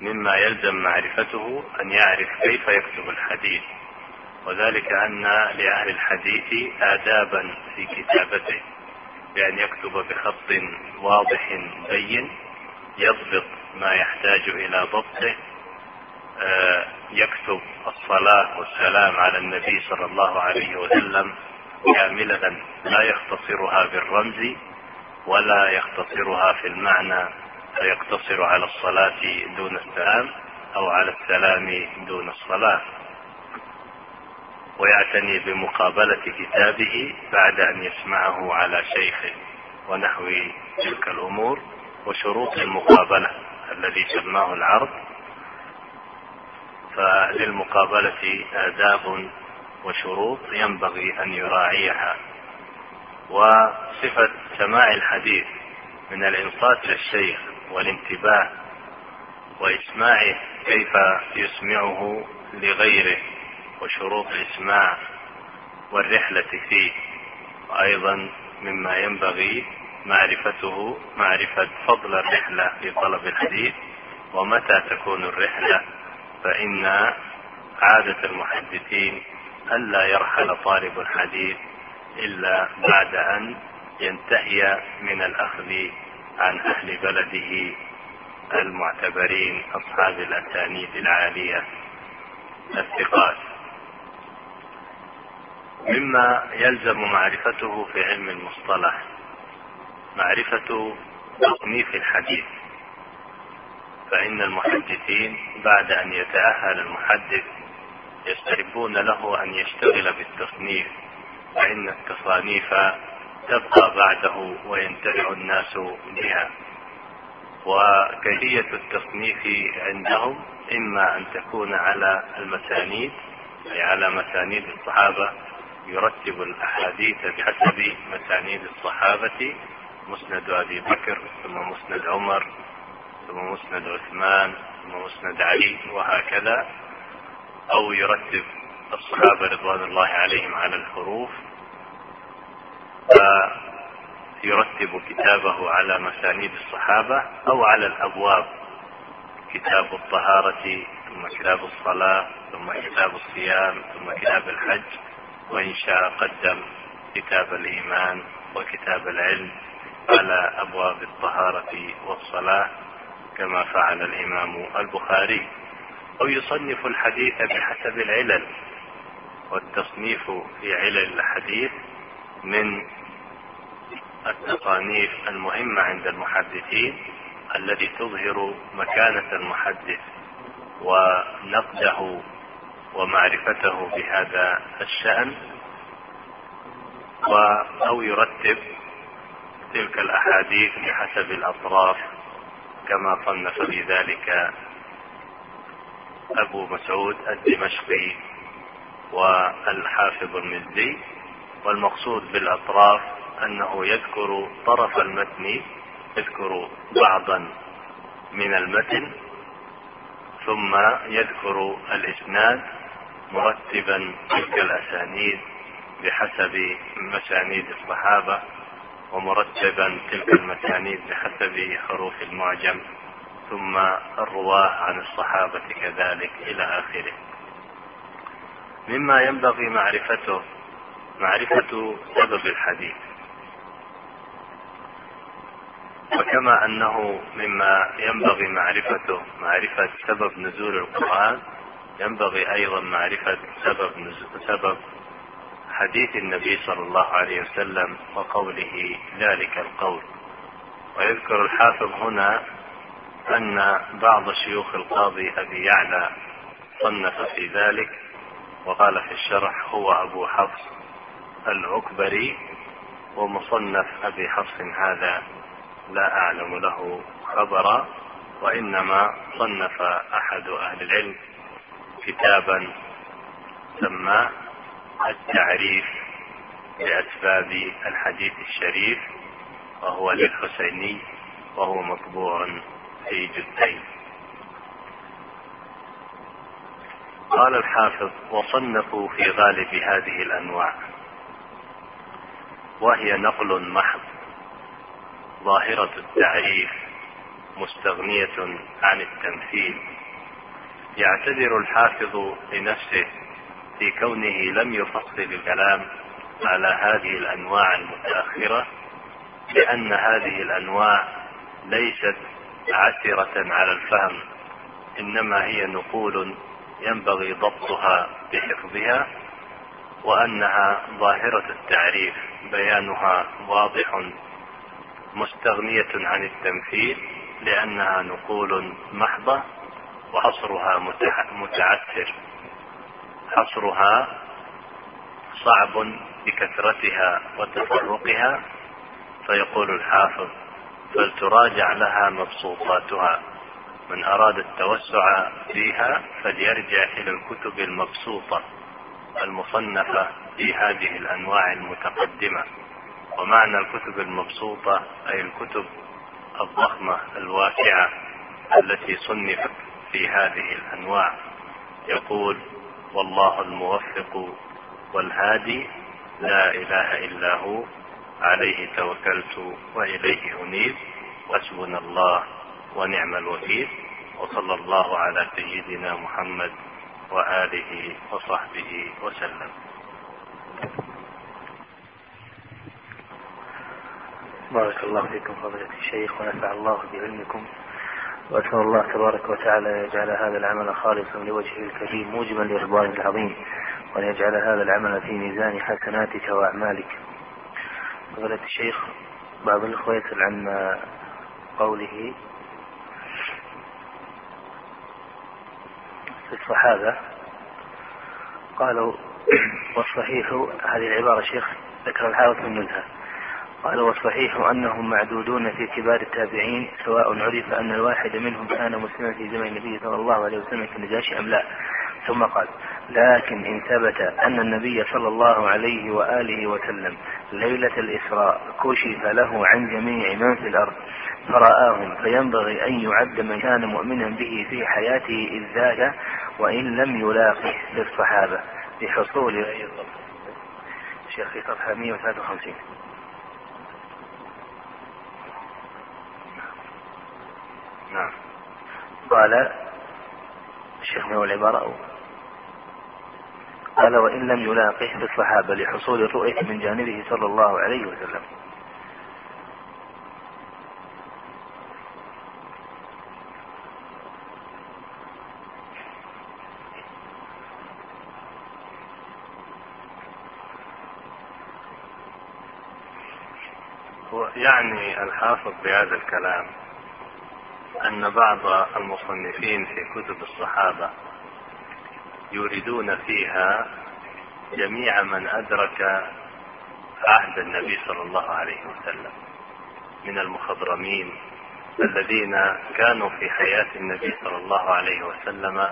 مما يلزم معرفته أن يعرف كيف يكتب الحديث. وذلك أن لأهل الحديث آدابا في كتابته بأن يكتب بخط واضح بين يضبط ما يحتاج إلى ضبطه آه، يكتب الصلاة والسلام على النبي صلى الله عليه وسلم كاملة لا يختصرها بالرمز ولا يختصرها في المعنى فيقتصر على الصلاة دون السلام أو على السلام دون الصلاة. ويعتني بمقابلة كتابه بعد أن يسمعه على شيخه ونحو تلك الأمور. وشروط المقابلة الذي سماه العرض. فللمقابلة آداب وشروط ينبغي أن يراعيها. وصفة سماع الحديث من الإنصات للشيخ والانتباه وإسماعه كيف يسمعه لغيره وشروط الإسماع والرحلة فيه. وأيضا مما ينبغي معرفته معرفة فضل الرحلة في طلب الحديث ومتى تكون الرحلة؟ فإن عادة المحدثين ألا يرحل طالب الحديث إلا بعد أن ينتهي من الأخذ عن أهل بلده المعتبرين أصحاب الأسانيد العالية. الثقات. مما يلزم معرفته في علم المصطلح. معرفة تصنيف الحديث. فإن المحدثين بعد أن يتأهل المحدث يستحبون له أن يشتغل بالتصنيف فإن التصانيف تبقى بعده وينتفع الناس بها. وكيفية التصنيف عندهم؟ إما أن تكون على المسانيد أي على مسانيد الصحابة يرتب الأحاديث بحسب مسانيد الصحابة مسند أبي بكر ثم مسند عمر ثم مسند عثمان ثم مسند علي وهكذا. أو يرتب الصحابة رضوان الله عليهم على الحروف. فيرتب كتابه على مسانيد الصحابة أو على الأبواب. كتاب الطهارة ثم كتاب الصلاة ثم كتاب الصيام ثم كتاب الحج. وإن شاء قدم كتاب الإيمان وكتاب العلم. على أبواب الطهارة والصلاة كما فعل الإمام البخاري. أو يصنف الحديث بحسب العلل والتصنيف في علل الحديث من التصانيف المهمة عند المحدثين التي تظهر مكانة المحدث ونقده ومعرفته بهذا الشأن أو يرتب تلك الأحاديث بحسب الأطراف كما صنف في ذلك أبو مسعود الدمشقي والحافظ المزي والمقصود بالأطراف أنه يذكر طرف المتن يذكر بعضا من المتن ثم يذكر الإسناد مرتبا تلك الأسانيد بحسب مسانيد الصحابة. ومرتبا تلك المسانيد بحسب حروف المعجم ثم الرواة عن الصحابة كذلك إلى آخره. مما ينبغي معرفته معرفة سبب الحديث. وكما أنه مما ينبغي معرفته معرفة سبب نزول القرآن ينبغي أيضا معرفة سبب نزول سبب حديث النبي صلى الله عليه وسلم وقوله ذلك القول. ويذكر الحافظ هنا أن بعض شيوخ القاضي أبي يعلى صنف في ذلك وقال في الشرح هو أبو حفص العكبري ومصنف أبي حفص هذا لا أعلم له خبرا وإنما صنف أحد أهل العلم كتابا سماه التعريف بأسباب الحديث الشريف وهو للحسيني وهو مطبوع في جزئين قال الحافظ وصنفوا في غالب هذه الأنواع وهي نقل محض ظاهرة التعريف مستغنية عن التمثيل. يعتذر الحافظ لنفسه في كونه لم يفصل الكلام على هذه الأنواع المتأخرة لأن هذه الأنواع ليست عسرة على الفهم إنما هي نقول ينبغي ضبطها بحفظها وأنها ظاهرة التعريف بيانها واضح مستغنية عن التمثيل لأنها نقول محضة وحصرها متعثر حصرها صعب بكثرتها وتفرقها فيقول الحافظ فلتراجع لها مبسوطاتها من أراد التوسع فيها فليرجع إلى الكتب المبسوطة المصنفة في هذه الأنواع المتقدمة. ومعنى الكتب المبسوطة أي الكتب الضخمة الواسعة التي صنفت في هذه الأنواع يقول والله الموفق والهادي لا إله إلا هو عليه توكلت وإليه أنيب وحسبنا الله ونعم الوكيل وصلى الله على سيدنا محمد وآله وصحبه وسلم. بارك الله فيكم فضيلة الشيخ ونفع الله بعلمكم. وأسأل الله تبارك وتعالى أن يجعل هذا العمل خالصا لوجهه الكريم موجبا لرضوانه العظيم وأن يجعل هذا العمل في ميزان حسناتك وأعمالك. فضيلة الشيخ بعض الأخوة يسأل عن قوله في الصحابة قالوا والصحيح هذه العبارة شيخ ذكر الحافظ في النزهة قال والصحيح أنهم معدودون في كبار التابعين سواء عرف أن الواحد منهم كان مسلما في زمن النبي صلى الله عليه وسلم كالنجاشي أم لا. ثم قال لكن إن ثبت أن النبي صلى الله عليه وآله وسلم ليلة الإسراء كشف له عن جميع من في الأرض فرآهم فينبغي أن يعد من كان مؤمنا به في حياته إذ ذاك وإن لم يلاقه للصحابة بحصول شيخ في صفحة 153 نعم. قال الشيخ من العبارة قال وإن لم يلاقه بالصحابة لحصول الرؤية من جانبه صلى الله عليه وسلم. يعني الحافظ بهذا الكلام أن بعض المصنفين في كتب الصحابة يريدون فيها جميع من أدرك عهد النبي صلى الله عليه وسلم من المخضرمين الذين كانوا في حياة النبي صلى الله عليه وسلم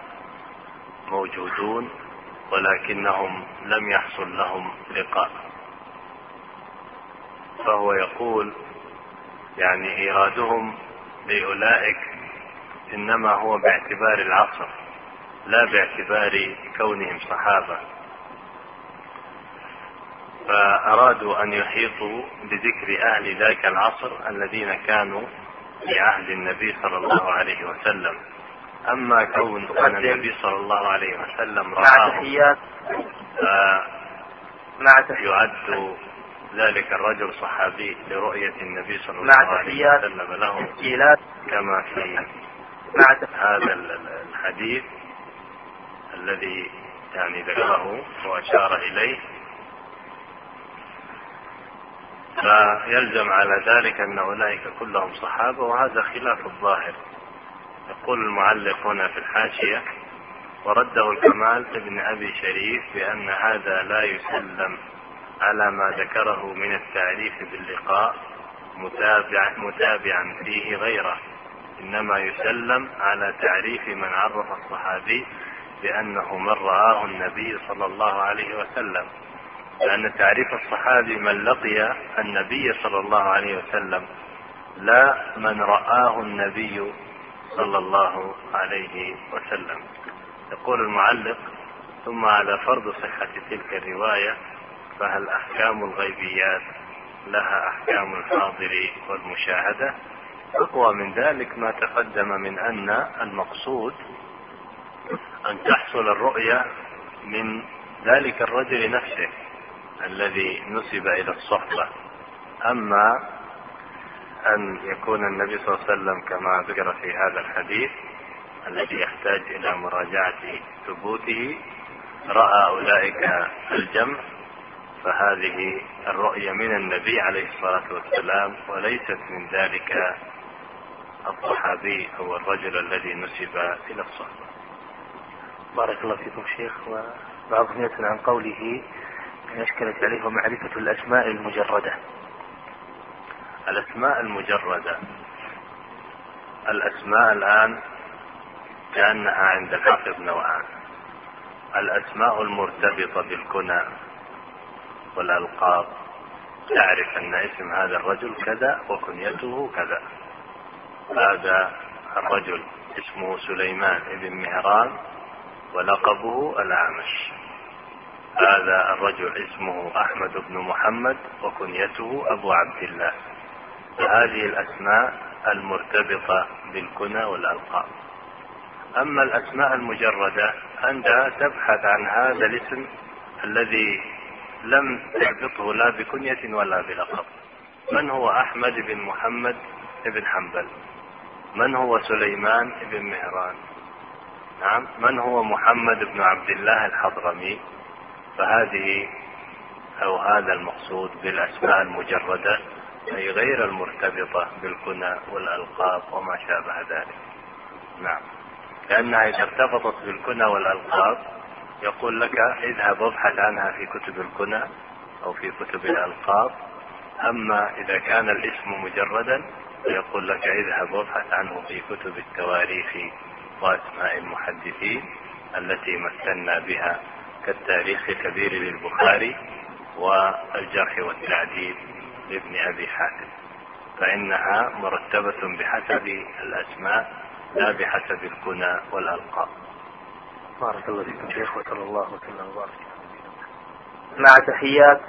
موجودون ولكنهم لم يحصل لهم لقاء. فهو يقول يعني إيرادهم لأولئك إنما هو باعتبار العصر لا باعتبار كونهم صحابة. فأرادوا أن يحيطوا بذكر أهل ذاك العصر الذين كانوا في عهد النبي صلى الله عليه وسلم. أما كون أن النبي صلى الله عليه وسلم رآهم يعد ذلك الرجل صحابي لرؤية النبي صلى الله عليه وسلم له كما في هذا الحديث الذي يعني ذكره وأشار إليه. فيلزم على ذلك أن أولئك كلهم صحابة وهذا خلاف الظاهر. يقول المعلق هنا في الحاشية ورده الكمال ابن أبي شريف بأن هذا لا يسلم. على ما ذكره من التعريف باللقاء متابع متابعا فيه غيره. إنما يسلم على تعريف من عرف الصحابي بأنه من رآه النبي صلى الله عليه وسلم. لأن تعريف الصحابي من لقي النبي صلى الله عليه وسلم لا من رآه النبي صلى الله عليه وسلم. يقول المعلق ثم على فرض صحة تلك الرواية فهل أحكام الغيبيات لها أحكام الحاضر والمشاهدة؟ أقوى من ذلك ما تقدم من أن المقصود أن تحصل الرؤية من ذلك الرجل نفسه الذي نسب إلى الصحبة. أما أن يكون النبي صلى الله عليه وسلم كما ذكر في هذا الحديث الذي يحتاج إلى مراجعة ثبوته رأى أولئك الجمع فهذه الرؤية من النبي عليه الصلاة والسلام وليست من ذلك الصحابي أو الرجل الذي نسب إلى الصحبة بارك الله فيكم شيخ وبعضهم يسأل عن قوله أن أشكلت عليه معرفة الأسماء المجردة. الأسماء المجردة. الأسماء الآن كأنها عند الحافظ نوعان. الأسماء المرتبطة بالكنى. والألقاب. تعرف أن اسم هذا الرجل كذا وكنيته كذا. هذا الرجل اسمه سليمان بن مهران ولقبه الأعمش. هذا الرجل اسمه أحمد بن محمد وكنيته أبو عبد الله. فهذه الأسماء المرتبطة بالكنى والألقاب. أما الأسماء المجردة أنت تبحث عن هذا الاسم الذي لم تربطه لا بكنية ولا بلقب. من هو أحمد بن محمد بن حنبل؟ من هو سليمان بن مهران؟ نعم من هو محمد بن عبد الله الحضرمي؟ فهذه أو هذا المقصود بالأسماء المجردة أي غير المرتبطة بالكنى والألقاب وما شابه ذلك. نعم لأنها إذا ارتبطت بالكنى والألقاب يقول لك اذهب وابحث عنها في كتب الكنى أو في كتب الألقاب. أما إذا كان الاسم مجردا يقول لك اذهب وابحث عنه في كتب التواريخ وأسماء المحدثين التي مثلنا بها كالتاريخ الكبير للبخاري والجرح والتعديل لابن أبي حاتم. فإنها مرتبة بحسب الأسماء لا بحسب الكنى والألقاب. بارك الله فيكم. شيخ وصلى الله وسلم وبارك مع تحيات